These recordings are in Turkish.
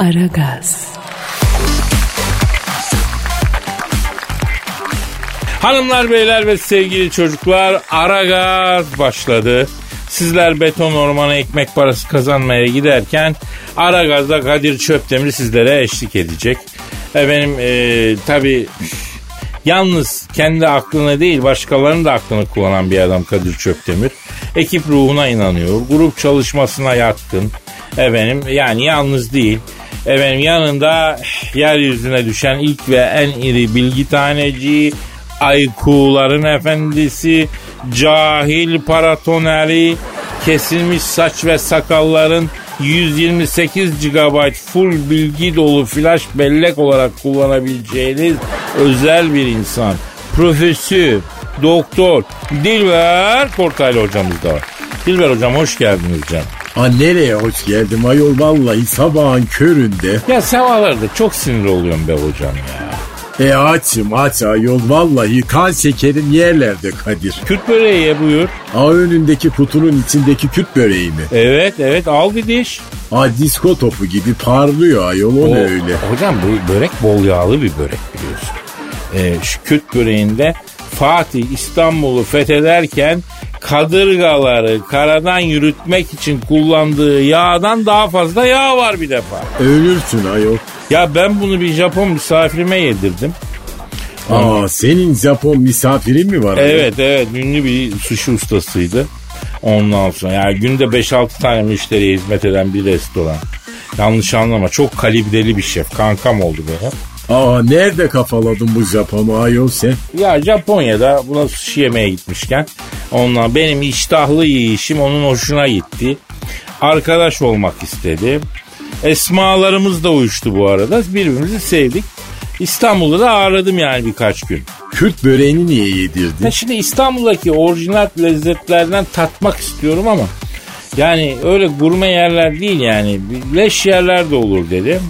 Aragaz. Hanımlar, beyler ve sevgili çocuklar Aragaz başladı. Sizler beton ormana ekmek parası kazanmaya giderken Aragaz'da Kadir Çöptemir sizlere eşlik edecek. Efendim e, tabi yalnız kendi aklını değil başkalarının da aklını kullanan bir adam Kadir Çöptemir. Ekip ruhuna inanıyor. Grup çalışmasına yatkın. Efendim yani yalnız değil. Efendim yanında yeryüzüne düşen ilk ve en iri bilgi taneci, aykuların efendisi, cahil paratoneri, kesilmiş saç ve sakalların 128 GB full bilgi dolu flash bellek olarak kullanabileceğiniz özel bir insan. Profesör, doktor, Dilber Kortaylı hocamız da var. Dilber hocam hoş geldiniz canım. Ha nereye hoş geldim ayol vallahi sabahın köründe. Ya sabahlarda çok sinir oluyorum be hocam ya. E açım aç ayol vallahi kan şekerin yerlerde Kadir. Kürt böreği ye buyur. Ha önündeki kutunun içindeki küt böreği mi? Evet evet al bir diş. Ha disko topu gibi parlıyor ayol o, O- ne öyle. Hocam bu börek bol yağlı bir börek biliyorsun. Ee, şu Kürt böreğinde Fatih İstanbul'u fethederken kadırgaları karadan yürütmek için kullandığı yağdan daha fazla yağ var bir defa. Ölürsün ayol. Ya ben bunu bir Japon misafirime yedirdim. Aa senin Japon misafirin mi var? Evet evet ünlü bir sushi ustasıydı. Ondan sonra yani günde 5-6 tane müşteriye hizmet eden bir restoran. Yanlış anlama çok kalibreli bir şef. Kankam oldu böyle. Aa nerede kafaladın bu Japon'u ayol sen? Ya Japonya'da buna sushi yemeye gitmişken ondan benim iştahlı yiyişim onun hoşuna gitti. Arkadaş olmak istedi. Esmalarımız da uyuştu bu arada. Birbirimizi sevdik. İstanbul'da da ağırladım yani birkaç gün. Kürt böreğini niye yedirdin? Ya şimdi İstanbul'daki orijinal lezzetlerden tatmak istiyorum ama yani öyle gurme yerler değil yani leş yerler de olur dedi.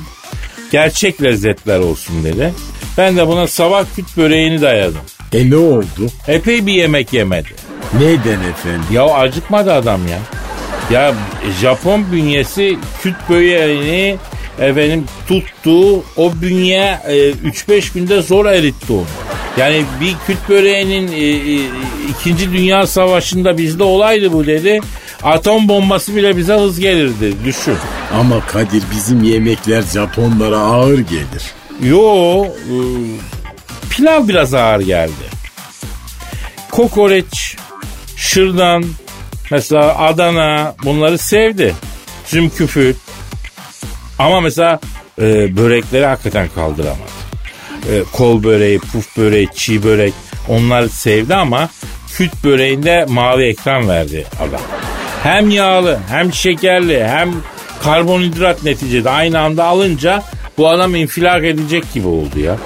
Gerçek lezzetler olsun dedi. Ben de buna sabah küt böreğini dayadım. E ne oldu? Epey bir yemek yemedi. Neden efendim? Ya acıkmadı adam ya. Ya Japon bünyesi küt böreğini efendim tuttu. O bünye e, 3-5 günde zor eritti onu. Yani bir küt böreğinin e, e, İkinci Dünya Savaşı'nda bizde olaydı bu dedi. Atom bombası bile bize hız gelirdi. Düşün. Ama Kadir bizim yemekler Japonlara ağır gelir. Yo e, pilav biraz ağır geldi. Kokoreç, şırdan, mesela Adana bunları sevdi. Zümküfül. Ama mesela e, börekleri hakikaten kaldıramadı. E, kol böreği, puf böreği, çiğ börek onları sevdi ama küt böreğinde mavi ekran verdi adam. Hem yağlı hem şekerli hem karbonhidrat neticede aynı anda alınca bu adam infilak edecek gibi oldu ya.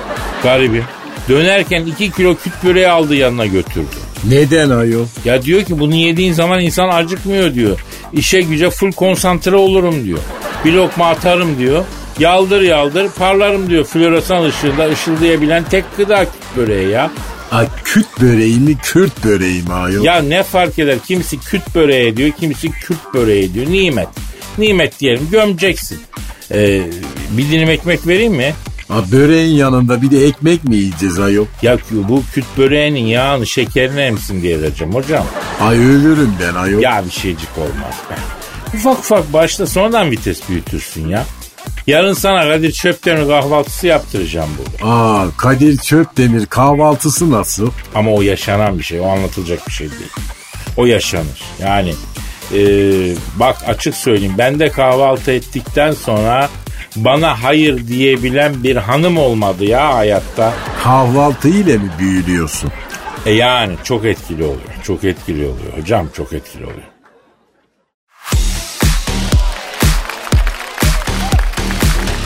Garibim. Dönerken 2 kilo küt böreği aldı yanına götürdü. Neden ayol? Ya diyor ki bunu yediğin zaman insan acıkmıyor diyor. İşe güce full konsantre olurum diyor. Bir lokma atarım diyor. Yaldır yaldır parlarım diyor. Floresan ışığında ışıldayabilen tek gıda küt böreği ya. A, küt böreği mi Kürt böreği mi ayol? Ya ne fark eder? Kimisi küt böreği diyor, kimisi kürt böreği diyor. Nimet. Nimet diyelim gömeceksin. Ee, bir dilim ekmek vereyim mi? Ha, böreğin yanında bir de ekmek mi yiyeceğiz ayol? Ya bu küt böreğinin yağını şekerini emsin diye vereceğim hocam. Ay ölürüm ben ayol. Ya bir şeycik olmaz be. Ufak ufak başla sonradan vites büyütürsün ya. Yarın sana Kadir Çöptemir kahvaltısı yaptıracağım burada. Aa Kadir Çöpdemir kahvaltısı nasıl? Ama o yaşanan bir şey. O anlatılacak bir şey değil. O yaşanır. Yani e, bak açık söyleyeyim. Ben de kahvaltı ettikten sonra bana hayır diyebilen bir hanım olmadı ya hayatta. Kahvaltı ile mi büyülüyorsun? E yani çok etkili oluyor. Çok etkili oluyor. Hocam çok etkili oluyor.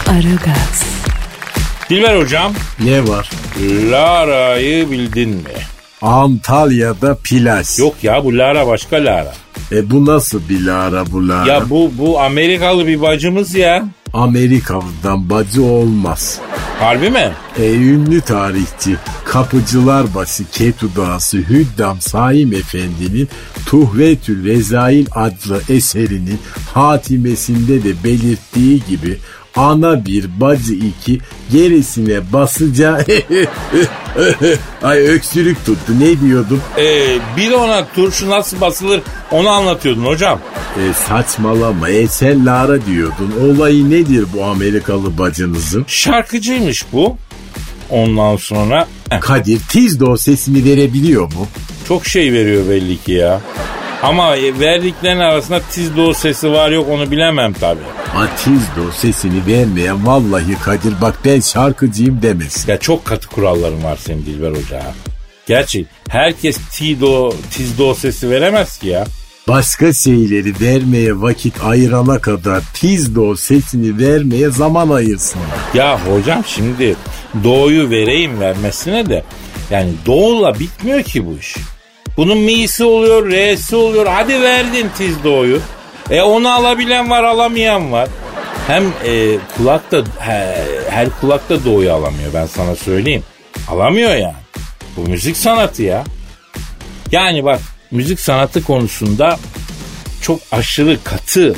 Aragaz, Dilber hocam Ne var? Lara'yı bildin mi? Antalya'da plaj. Yok ya bu Lara başka Lara. E bu nasıl bir Lara bu Lara? Ya bu bu Amerikalı bir bacımız ya. Amerikalı'dan bacı olmaz. Harbi mi? E, ünlü tarihçi Kapıcılar Başı Ketu Dağısı Hüddam Saim Efendi'nin Tuhvetül Rezail adlı eserinin hatimesinde de belirttiği gibi ana bir bacı iki gerisine basınca ay öksürük tuttu ne diyordum? Ee, bir ona turşu nasıl basılır onu anlatıyordun hocam. E, saçmalama e sen Lara diyordun olayı nedir bu Amerikalı bacınızın? Şarkıcıymış bu. Ondan sonra eh, Kadir Tizdo sesini verebiliyor mu? çok şey veriyor belli ki ya. Ama verdiklerinin arasında tizdo sesi var yok onu bilemem tabii. Ha Tizdo sesini vermeyen vallahi Kadir bak ben şarkıcıyım demesin. Ya çok katı kuralların var senin Dilber Hoca. Gerçi herkes tido, tizdo sesi veremez ki ya. Başka şeyleri vermeye vakit ayırana kadar Tizdo sesini vermeye zaman ayırsın. Ya hocam şimdi doğuyu vereyim vermesine de yani doğuyla bitmiyor ki bu iş. Bunun mi'si oluyor, re'si oluyor. Hadi verdin tiz doğuyu. E onu alabilen var, alamayan var. Hem e, kulak he, her kulak da doğuyu alamıyor ben sana söyleyeyim. Alamıyor yani. Bu müzik sanatı ya. Yani bak müzik sanatı konusunda çok aşırı katı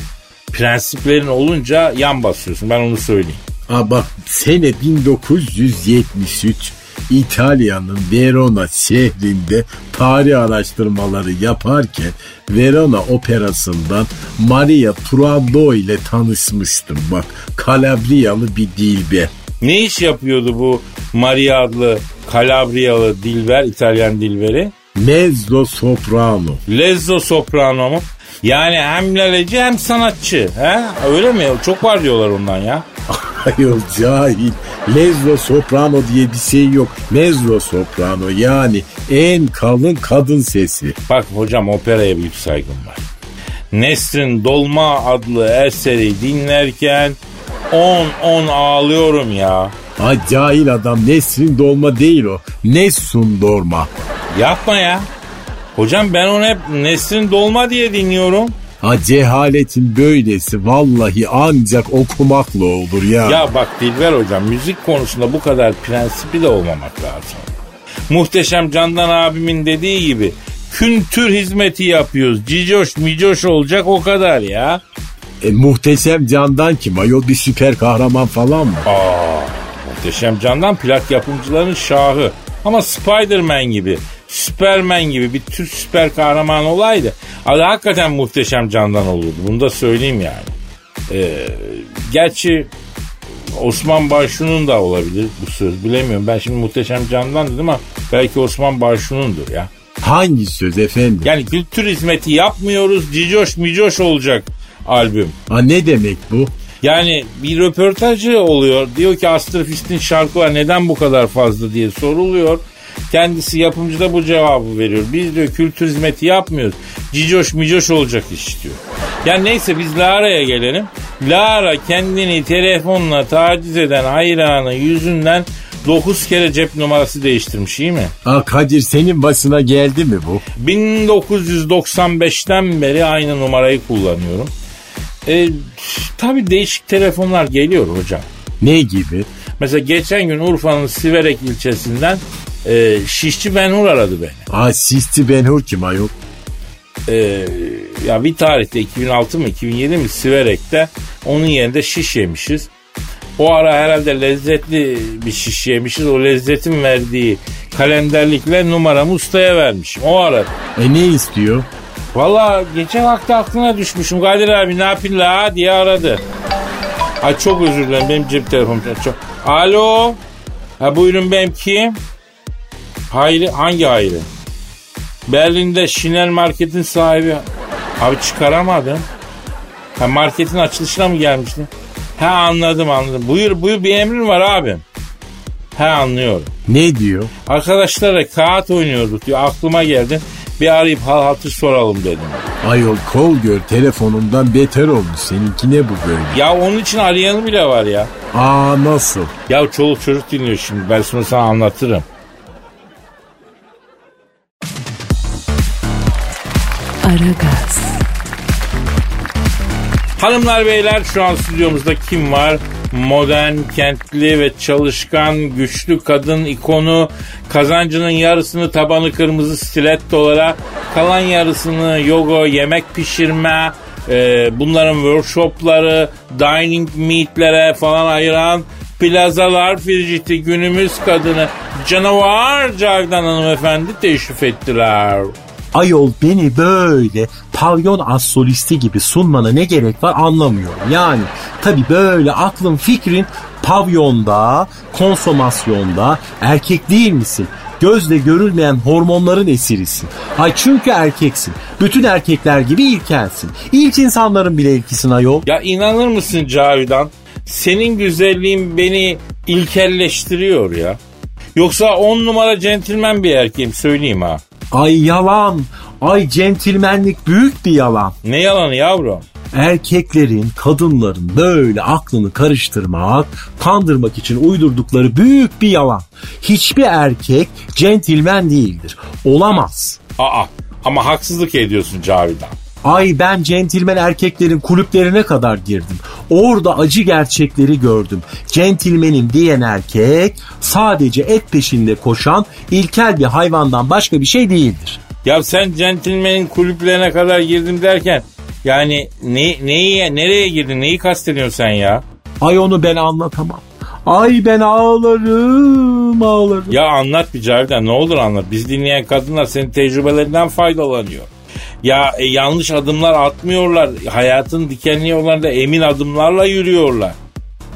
prensiplerin olunca yan basıyorsun. Ben onu söyleyeyim. Ha bak sene 1973 İtalya'nın Verona şehrinde tarih araştırmaları yaparken Verona operasından Maria Turandot ile tanışmıştım. Bak Kalabriyalı bir dilber. Ne iş yapıyordu bu Maria adlı Kalabriyalı dilber, İtalyan dilberi? Mezzo soprano. Lezzo soprano mu? Yani hem laleci hem sanatçı. He? Öyle mi? Çok var diyorlar ondan ya. Ayol cahil. Lezzo soprano diye bir şey yok. Mezzo soprano yani en kalın kadın sesi. Bak hocam operaya büyük saygım var. Nesrin Dolma adlı eseri dinlerken on on ağlıyorum ya. Ha cahil adam Nesrin Dolma değil o. Nessun Dorma. Yapma ya. Hocam ben onu hep Nesrin Dolma diye dinliyorum. Ha cehaletin böylesi vallahi ancak okumakla olur ya. Ya bak Dilber hocam müzik konusunda bu kadar prensipi de olmamak lazım. Muhteşem Candan abimin dediği gibi kültür hizmeti yapıyoruz. Cicoş micoş olacak o kadar ya. E, muhteşem candan kim ayol bir süper kahraman falan mı? Aa, Muhteşem Candan plak yapımcıların şahı. Ama Spider-Man gibi, Superman gibi bir Türk süper kahraman olaydı. Adı hakikaten Muhteşem Candan olurdu. Bunu da söyleyeyim yani. Ee, gerçi Osman Başu'nun da olabilir bu söz bilemiyorum. Ben şimdi Muhteşem Candan dedim ama belki Osman Başu'nundur ya. Hangi söz efendim? Yani kültür hizmeti yapmıyoruz cicoş micoş olacak albüm. Ha ne demek bu? Yani bir röportajı oluyor. Diyor ki Astrofist'in şarkılar neden bu kadar fazla diye soruluyor. Kendisi yapımcı da bu cevabı veriyor. Biz diyor kültür hizmeti yapmıyoruz. Cicoş micoş olacak iş diyor. Yani neyse biz Lara'ya gelelim. Lara kendini telefonla taciz eden hayranı yüzünden 9 kere cep numarası değiştirmiş iyi mi? Ha Kadir senin başına geldi mi bu? 1995'ten beri aynı numarayı kullanıyorum. E, tabii değişik telefonlar geliyor hocam. Ne gibi? Mesela geçen gün Urfa'nın Siverek ilçesinden e, Şişçi Benhur aradı beni. Ha Sisti Benhur kim ayol? E, ya bir tarihte 2006 mı 2007 mi Siverek'te onun yerinde şiş yemişiz. O ara herhalde lezzetli bir şiş yemişiz. O lezzetin verdiği kalenderlikle numaramı ustaya vermişim. O aradı. E ne istiyor? Valla geçen vakti aklına düşmüşüm. Kadir abi ne yapayım la diye aradı. Ay çok özür dilerim benim cep telefonum çok. Alo. Ha buyurun benim kim? Hayri hangi Hayri? Berlin'de Şinel Market'in sahibi. Abi çıkaramadım. Ha marketin açılışına mı gelmiştin? Ha anladım anladım. Buyur buyur bir emrin var abim. Ha anlıyorum. Ne diyor? Arkadaşlarla kağıt oynuyorduk diyor. Aklıma geldi. Bir arayıp hal hatır soralım dedim. Ayol kol gör telefonundan beter olmuş. Seninki ne bu böyle? Ya onun için arayanı bile var ya. Aa nasıl? Ya çoluk çocuk dinliyor şimdi. Ben sonra sana anlatırım. Aragaz, Hanımlar beyler şu an stüdyomuzda kim var? Modern, kentli ve çalışkan, güçlü kadın ikonu, kazancının yarısını tabanı kırmızı stilettolara, kalan yarısını yoga, yemek pişirme, e, bunların workshopları, dining meetlere falan ayıran plazalar Fricit'i günümüz kadını canavar Cavdan hanımefendi teşrif ettiler. Ayol beni böyle pavyon as solisti gibi sunmana ne gerek var anlamıyorum. Yani tabi böyle aklın fikrin pavyonda, konsomasyonda erkek değil misin? Gözle görülmeyen hormonların esirisin. Ay çünkü erkeksin. Bütün erkekler gibi ilkelsin. İlk insanların bile ilkisin ayol. Ya inanır mısın Cavidan? Senin güzelliğin beni ilkelleştiriyor ya. Yoksa on numara centilmen bir erkeğim söyleyeyim ha. Ay yalan. Ay centilmenlik büyük bir yalan. Ne yalanı yavrum? Erkeklerin, kadınların böyle aklını karıştırmak, kandırmak için uydurdukları büyük bir yalan. Hiçbir erkek centilmen değildir. Olamaz. Aa ama haksızlık ediyorsun Cavidan. Ay ben centilmen erkeklerin kulüplerine kadar girdim. Orada acı gerçekleri gördüm. Centilmenim diyen erkek sadece et peşinde koşan ilkel bir hayvandan başka bir şey değildir. Ya sen centilmenin kulüplerine kadar girdim derken yani ne, neyi, nereye girdin neyi kastediyorsun sen ya? Ay onu ben anlatamam. Ay ben ağlarım ağlarım. Ya anlat bir Cavidan ne olur anlat. Biz dinleyen kadınlar senin tecrübelerinden faydalanıyor. Ya e, yanlış adımlar atmıyorlar. Hayatın dikenli yollarında emin adımlarla yürüyorlar.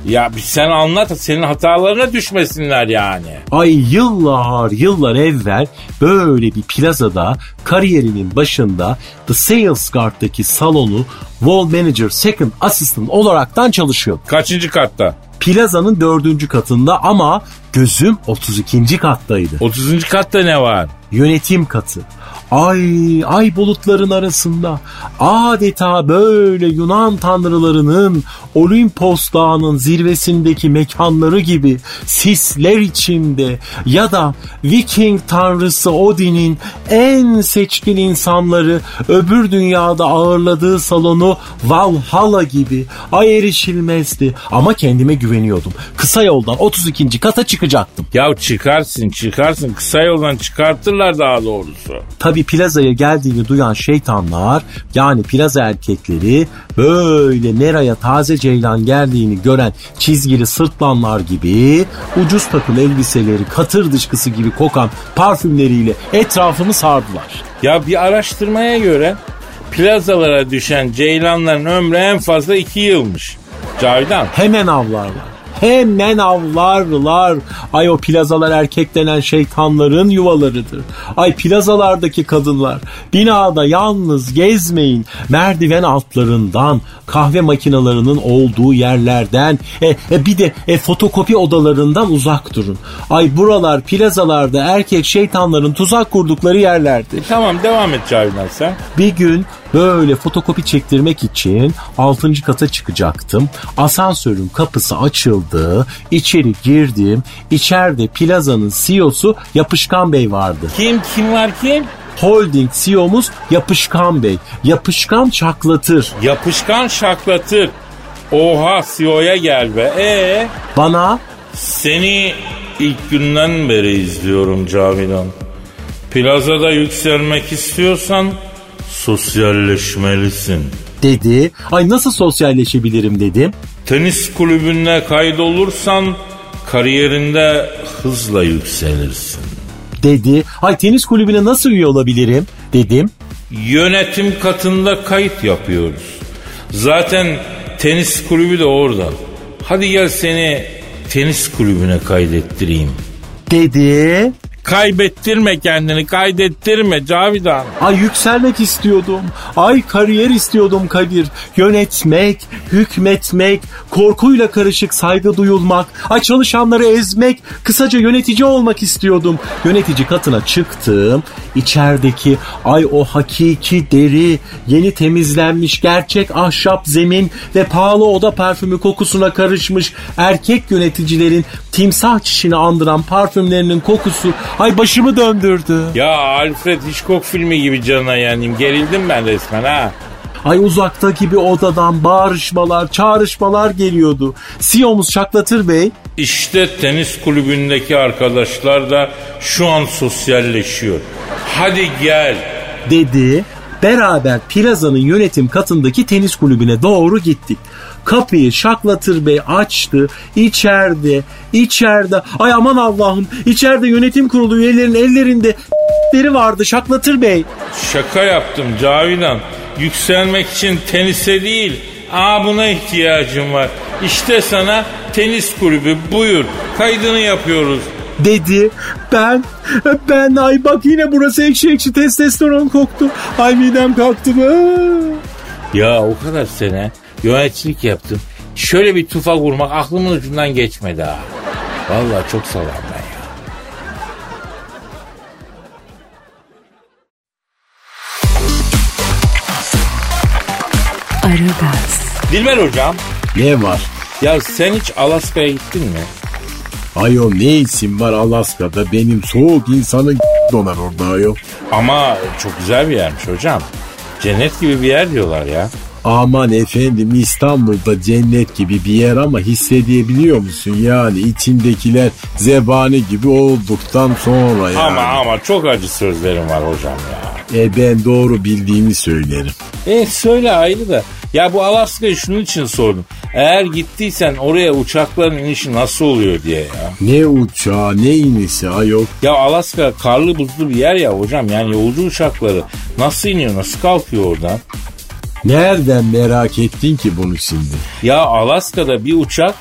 Ya sen anlat senin hatalarına düşmesinler yani. Ay yıllar yıllar evvel böyle bir plazada kariyerinin başında The Sales Guard'daki salonu Wall Manager Second Assistant olaraktan çalışıyordu. Kaçıncı katta? Plazanın dördüncü katında ama gözüm 32. kattaydı. 30. katta ne var? Yönetim katı. Ay ay bulutların arasında adeta böyle Yunan tanrılarının Olimpos dağının zirvesindeki mekanları gibi sisler içinde ya da Viking tanrısı Odin'in en seçkin insanları öbür dünyada ağırladığı salonu Valhalla gibi ay erişilmezdi ama kendime güveniyordum. Kısa yoldan 32. kata çıkacaktım. Ya çıkarsın çıkarsın kısa yoldan çıkartırlar daha doğrusu. Tabi plazaya geldiğini duyan şeytanlar yani plaza erkekleri böyle Nera'ya taze ceylan geldiğini gören çizgili sırtlanlar gibi ucuz takım elbiseleri katır dışkısı gibi kokan parfümleriyle etrafımı sardılar. Ya bir araştırmaya göre plazalara düşen ceylanların ömrü en fazla iki yılmış. Cavidan. Hemen avlarlar. Hemen avlarlar. Ay o plazalar erkek denen şeytanların yuvalarıdır. Ay plazalardaki kadınlar binada yalnız gezmeyin. Merdiven altlarından, kahve makinalarının olduğu yerlerden, e, e, bir de e, fotokopi odalarından uzak durun. Ay buralar plazalarda erkek şeytanların tuzak kurdukları yerlerdir. Tamam devam et Cavidan sen. Bir gün böyle fotokopi çektirmek için 6. kata çıkacaktım. Asansörün kapısı açıldı. İçeri girdim. İçeride plazanın CEO'su Yapışkan Bey vardı. Kim kim var kim? Holding CEO'muz Yapışkan Bey. Yapışkan çaklatır. Yapışkan şaklatır. Oha CEO'ya gel be. E Bana seni ilk günden beri izliyorum Cavidan. Plazada yükselmek istiyorsan sosyalleşmelisin. dedi. Ay nasıl sosyalleşebilirim dedim. Tenis kulübüne kaydolursan kariyerinde hızla yükselirsin. Dedi. Ay tenis kulübüne nasıl üye olabilirim dedim. Yönetim katında kayıt yapıyoruz. Zaten tenis kulübü de orada. Hadi gel seni tenis kulübüne kaydettireyim. Dedi. Kaybettirme kendini kaydettirme Cavidan. Ay yükselmek istiyordum. Ay kariyer istiyordum Kadir. Yönetmek, hükmetmek, korkuyla karışık saygı duyulmak, ay çalışanları ezmek, kısaca yönetici olmak istiyordum. Yönetici katına çıktım. İçerideki ay o hakiki deri, yeni temizlenmiş gerçek ahşap zemin ve pahalı oda parfümü kokusuna karışmış erkek yöneticilerin timsah çişini andıran parfümlerinin kokusu ay başımı döndürdü. Ya Alfred Hitchcock filmi gibi canına yanayım. Gerildim ben resmen ha. Ay uzaktaki bir odadan bağırışmalar, çağrışmalar geliyordu. CEO'muz Şaklatır Bey İşte tenis kulübündeki arkadaşlar da şu an sosyalleşiyor. Hadi gel. dedi. Beraber plazanın yönetim katındaki tenis kulübüne doğru gittik. Kapıyı Şaklatır Bey açtı. İçeride, içeride. Ay aman Allah'ım. içeride yönetim kurulu üyelerinin ellerinde leri vardı Şaklatır Bey. Şaka yaptım Cavidan. Yükselmek için tenise değil, aa buna ihtiyacım var. İşte sana tenis kulübü buyur. Kaydını yapıyoruz. Dedi. Ben, ben ay bak yine burası ekşi ekşi testosteron koktu. Ay midem kalktı mı? Ya o kadar sene yöneticilik yaptım. Şöyle bir tufak vurmak aklımın ucundan geçmedi ha. Vallahi çok salam ben ya. Aragaz, Dilber hocam Ne var? ya sen hiç Alaska'ya gittin mi? Ayol ne isim var Alaska'da benim soğuk insanın donar orada ayol. Ama çok güzel bir yermiş hocam. Cennet gibi bir yer diyorlar ya. Aman efendim İstanbul'da cennet gibi bir yer ama hissedebiliyor musun yani içindekiler zebani gibi olduktan sonra yani. Ama ama çok acı sözlerim var hocam ya. E ben doğru bildiğimi söylerim. E söyle ayrı da. Ya bu Alaska'yı şunun için sordum. Eğer gittiysen oraya uçakların inişi nasıl oluyor diye ya. Ne uçağı ne inisi ayol. Ya Alaska karlı buzlu bir yer ya hocam. Yani yolcu uçakları nasıl iniyor nasıl kalkıyor oradan? Nereden merak ettin ki bunu şimdi? Ya Alaska'da bir uçak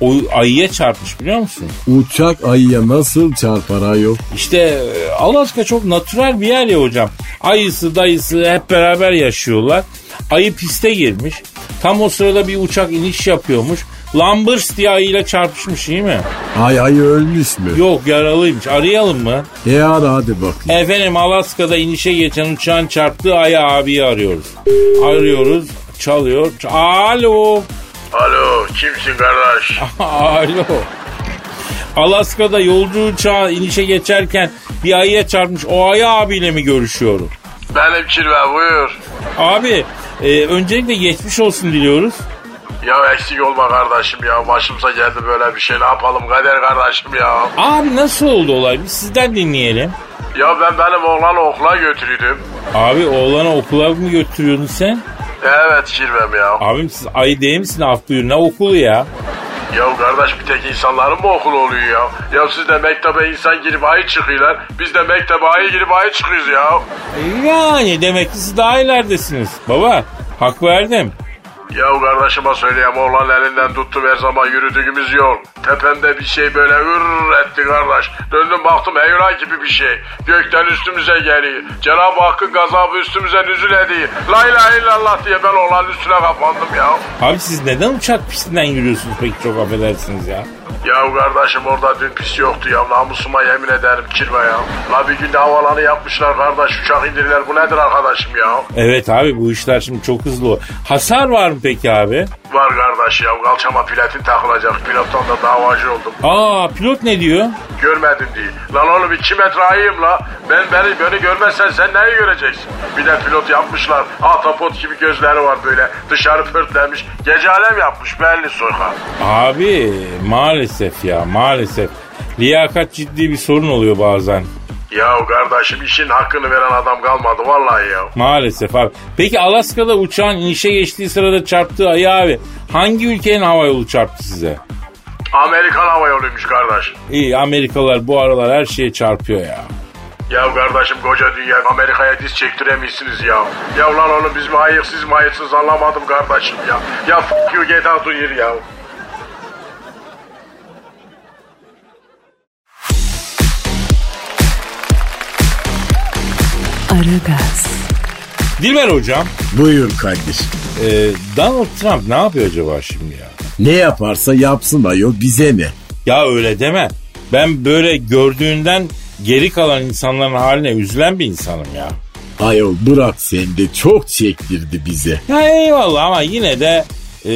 o ayıya çarpmış biliyor musun? Uçak ayıya nasıl çarpar ayol? İşte e, Alaska çok natürel bir yer ya hocam. Ayısı dayısı hep beraber yaşıyorlar. Ayı piste girmiş. Tam o sırada bir uçak iniş yapıyormuş. Lambırs diye ayıyla çarpışmış değil mi? Ay ayı ölmüş mü? Yok yaralıymış. Arayalım mı? E ara hadi bakayım. Efendim Alaska'da inişe geçen uçağın çarptığı ayı abiyi arıyoruz. Arıyoruz. Çalıyor. Alo. Alo kimsin kardeş? Alo. Alaska'da yolcu uçağı inişe geçerken bir ayıya çarpmış. O ayı abiyle mi görüşüyorum? Benim Kirve buyur. Abi e, öncelikle geçmiş olsun diliyoruz. Ya eksik olma kardeşim ya başımıza geldi böyle bir şey ne yapalım kader kardeşim ya. Abi nasıl oldu olay? Biz sizden dinleyelim. Ya ben benim oğlanı okula götürüyordum. Abi oğlanı okula mı götürüyordun sen? Evet Kirvem ya. Abim siz ayı değil misin af buyur ne okulu ya? Ya kardeş bir tek insanların mı okulu oluyor ya? Ya siz de mektebe insan girip ayı çıkıyorlar. Biz de mektebe ayı girip ayı çıkıyoruz ya. Yani demek ki siz daha ilerdesiniz. Baba hak verdim. Ya kardeşime söyleyeyim oğlan elinden tuttum her zaman yürüdüğümüz yol. Tepemde bir şey böyle ır etti kardeş. Döndüm baktım heyran gibi bir şey. Gökten üstümüze geliyor. Cenab-ı Hakk'ın gazabı üstümüze nüzul ediyor. La ilahe illallah diye ben oğlanın üstüne kapandım ya. Abi siz neden uçak pistinden yürüyorsunuz peki çok affedersiniz ya? Ya kardeşim orada dün pis yoktu ya. Namusuma yemin ederim kirve ya. La bir günde havalanı yapmışlar kardeş. Uçak indirirler. Bu nedir arkadaşım ya? Evet abi bu işler şimdi çok hızlı. Hasar var mı peki abi? Var kardeş ya. Kalçama platin takılacak. Pilottan da davacı oldum. Aa pilot ne diyor? Görmedim diye. Lan oğlum iki metre ayıyım la. Ben beni, beni görmezsen sen neyi göreceksin? Bir de pilot yapmışlar. Ahtapot gibi gözleri var böyle. Dışarı pörtlenmiş. Gece alem yapmış belli soykan. Abi maalesef ya maalesef. Liyakat ciddi bir sorun oluyor bazen. Ya kardeşim işin hakkını veren adam kalmadı vallahi ya. Maalesef abi. Peki Alaska'da uçağın inişe geçtiği sırada çarptığı ayı abi hangi ülkenin hava yolu çarptı size? Amerikan hava yoluymuş kardeş. İyi Amerikalılar bu aralar her şeye çarpıyor ya. Ya kardeşim koca dünya Amerika'ya diz çektiremezsiniz ya. Ya lan oğlum biz mi hayır siz mi hayırsınız anlamadım kardeşim ya. Ya f*** you get out of here ya. Aragaz, Dilber hocam Buyur Kadir. e, Donald Trump ne yapıyor acaba şimdi ya? Ne yaparsa yapsın ayol bize ne? Ya öyle deme. Ben böyle gördüğünden geri kalan insanların haline üzülen bir insanım ya. Ayol bırak sen de çok çektirdi bize. Ya eyvallah ama yine de e,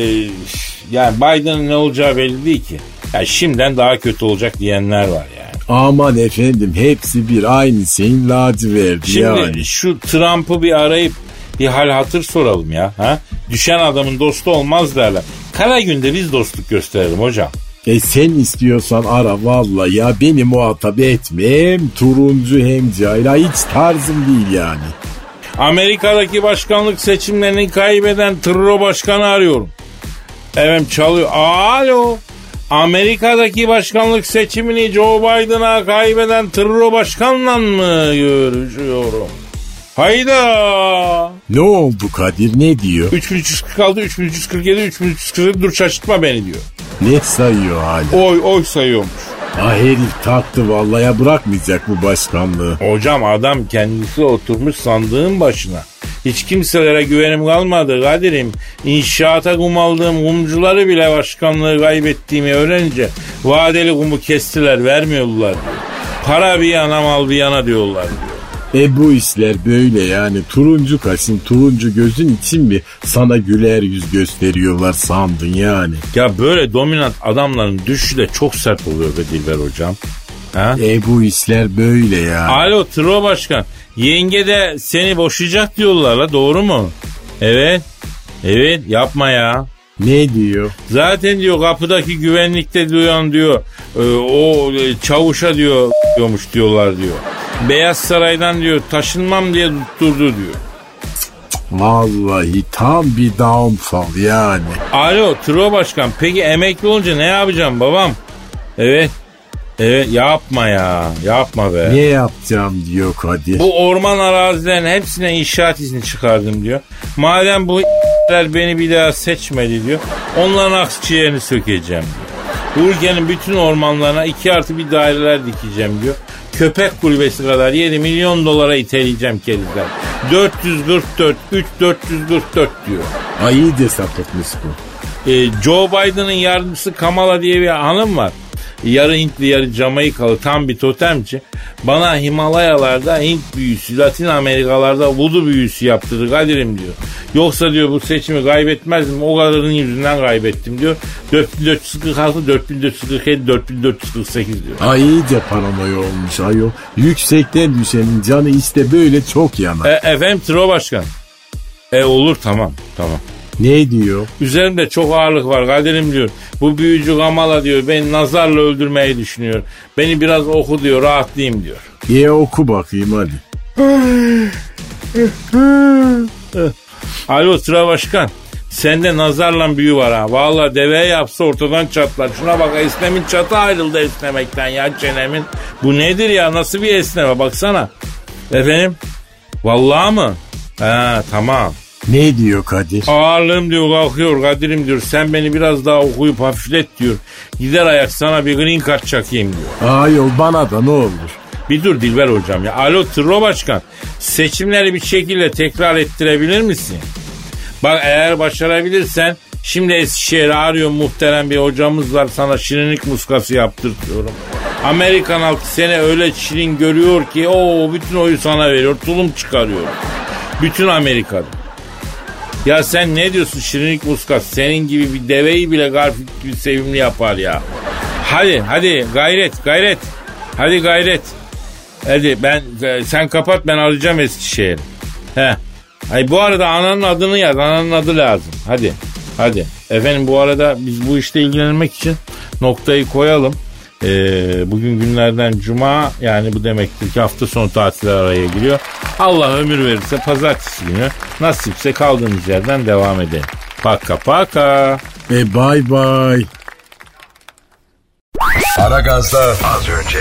yani Biden'ın ne olacağı belli değil ki. Ya şimdiden daha kötü olacak diyenler var yani. Aman efendim hepsi bir aynı şeyin laciverdi Şimdi yani. şu Trump'ı bir arayıp bir hal hatır soralım ya. Ha? Düşen adamın dostu olmaz derler. Kara günde biz dostluk gösterelim hocam. E sen istiyorsan ara vallahi ya beni muhatap etme. Hem turuncu hem cahil. Ha, Hiç tarzım değil yani. Amerika'daki başkanlık seçimlerini kaybeden Truro Başkanı arıyorum. Evet çalıyor. Alo. Amerika'daki başkanlık seçimini Joe Biden'a kaybeden Truro Başkan'la mı görüşüyorum? Hayda. Ne oldu Kadir ne diyor? 3346, 3347, 3347 dur şaşırtma beni diyor. Ne sayıyor hala? Oy oy sayıyormuş. Ah herif taktı vallahi bırakmayacak bu başkanlığı. Hocam adam kendisi oturmuş sandığın başına. Hiç kimselere güvenim kalmadı Kadir'im. İnşaata kum aldığım kumcuları bile başkanlığı kaybettiğimi öğrenince vadeli kumu kestiler vermiyorlar. Para bir yana mal bir yana diyorlar diyor. E bu işler böyle yani turuncu kaşın turuncu gözün için mi sana güler yüz gösteriyorlar sandın yani. Ya böyle dominant adamların düşüşü de çok sert oluyor be Dilber hocam. Ha? E bu işler böyle ya. Alo Tro Başkan. Yenge de seni boşayacak diyorlar la doğru mu? Evet. Evet yapma ya. Ne diyor? Zaten diyor kapıdaki güvenlikte duyan diyor e, o e, çavuşa diyor diyormuş diyorlar diyor. Beyaz Saray'dan diyor taşınmam diye tutturdu diyor. Vallahi tam bir downfall yani. Alo Tro Başkan peki emekli olunca ne yapacağım babam? Evet. Evet yapma ya yapma be. Ne yapacağım diyor Kadir. Bu orman arazilerin hepsine inşaat izni çıkardım diyor. Madem bu beni bir daha seçmedi diyor. Onların akciğerini sökeceğim diyor. Ülkenin bütün ormanlarına iki artı bir daireler dikeceğim diyor. Köpek kulübesi kadar 7 milyon dolara iteleyeceğim kerizler. 444, 3 444 diyor. Ay iyice sapıtmış bu. Ee, Joe Biden'ın yardımcısı Kamala diye bir hanım var. Yarı Hintli yarı Jamaikalı tam bir totemci. Bana Himalayalarda Hint büyüsü, Latin Amerikalarda vudu büyüsü yaptırdı Kadir'im diyor. Yoksa diyor bu seçimi kaybetmezdim o kadarının yüzünden kaybettim diyor. 4446, 4447, 4448 diyor. Ay iyice paranoya olmuş ayol. Yüksekten düşenin canı işte böyle çok yanar. E, efendim Tro Başkan. E olur tamam tamam. Ne diyor? Üzerimde çok ağırlık var Kadir'im diyor. Bu büyücü Kamala diyor beni nazarla öldürmeyi düşünüyor. Beni biraz oku diyor rahatlayayım diyor. Ye oku bakayım hadi. Alo Sıra Başkan. Sende nazarla büyü var ha. Valla deve yapsa ortadan çatlar. Şuna bak esnemin çatı ayrıldı esnemekten ya çenemin. Bu nedir ya nasıl bir esneme baksana. Efendim? Vallahi mı? Ha tamam. Ne diyor Kadir? Ağırlığım diyor kalkıyor Kadir'im diyor. Sen beni biraz daha okuyup hafiflet diyor. Gider ayak sana bir green card çakayım diyor. Ayol bana da ne olur. Bir dur Dilber hocam ya. Alo Tırro Başkan. Seçimleri bir şekilde tekrar ettirebilir misin? Bak eğer başarabilirsen şimdi Eskişehir'e arıyor muhterem bir hocamız var sana şirinlik muskası yaptırtıyorum. Amerikan halkı seni öyle şirin görüyor ki o bütün oyu sana veriyor tulum çıkarıyor. Bütün Amerika'da. Ya sen ne diyorsun şirinlik muskat senin gibi bir deveyi bile Garfield gibi sevimli yapar ya. Hadi hadi gayret gayret. Hadi gayret. Hadi ben sen kapat ben arayacağım Eskişehir. He. Ay bu arada ananın adını yaz. Ananın adı lazım. Hadi. Hadi. Efendim bu arada biz bu işte ilgilenmek için noktayı koyalım. Ee, bugün günlerden cuma yani bu demektir ki hafta sonu tatili araya giriyor. Allah ömür verirse pazartesi günü nasipse kaldığımız yerden devam edelim. Paka paka. E bay bay. Aragaz'da az önce.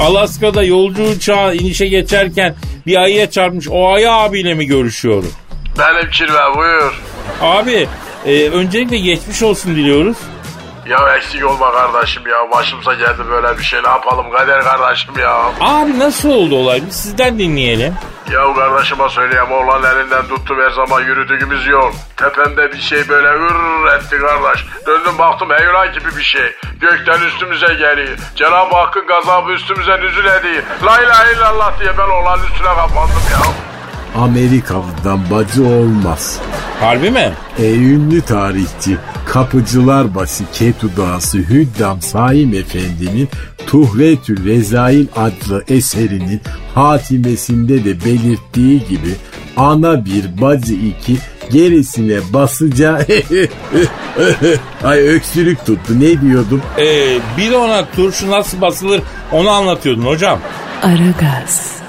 Alaska'da yolcu uçağı inişe geçerken bir ayıya çarpmış. O ayı abiyle mi görüşüyorum? Benim kirve buyur. Abi e, öncelikle geçmiş olsun diliyoruz. Ya eksik olma kardeşim ya. Başımıza geldi böyle bir şey. Ne yapalım kader kardeşim ya. Abi nasıl oldu olay? Biz sizden dinleyelim. Ya kardeşime söyleyeyim oğlan elinden tuttum her zaman yürüdüğümüz yol. Tepemde bir şey böyle ır etti kardeş. Döndüm baktım heyran gibi bir şey. Gökten üstümüze geliyor. Cenab-ı Hakk'ın gazabı üstümüze nüzul ediyor. La ilahe illallah diye ben oğlanın üstüne kapandım ya. Amerikalı'dan bacı olmaz. Harbi mi? E, ünlü tarihçi Kapıcılarbaşı Ketu Dağısı Hüddam Saim Efendi'nin Tuhretül Rezail adlı eserinin hatimesinde de belirttiği gibi ana bir bacı iki gerisine basıca ay öksürük tuttu ne diyordum Ee, bir ona turşu nasıl basılır onu anlatıyordun hocam. Aragaz.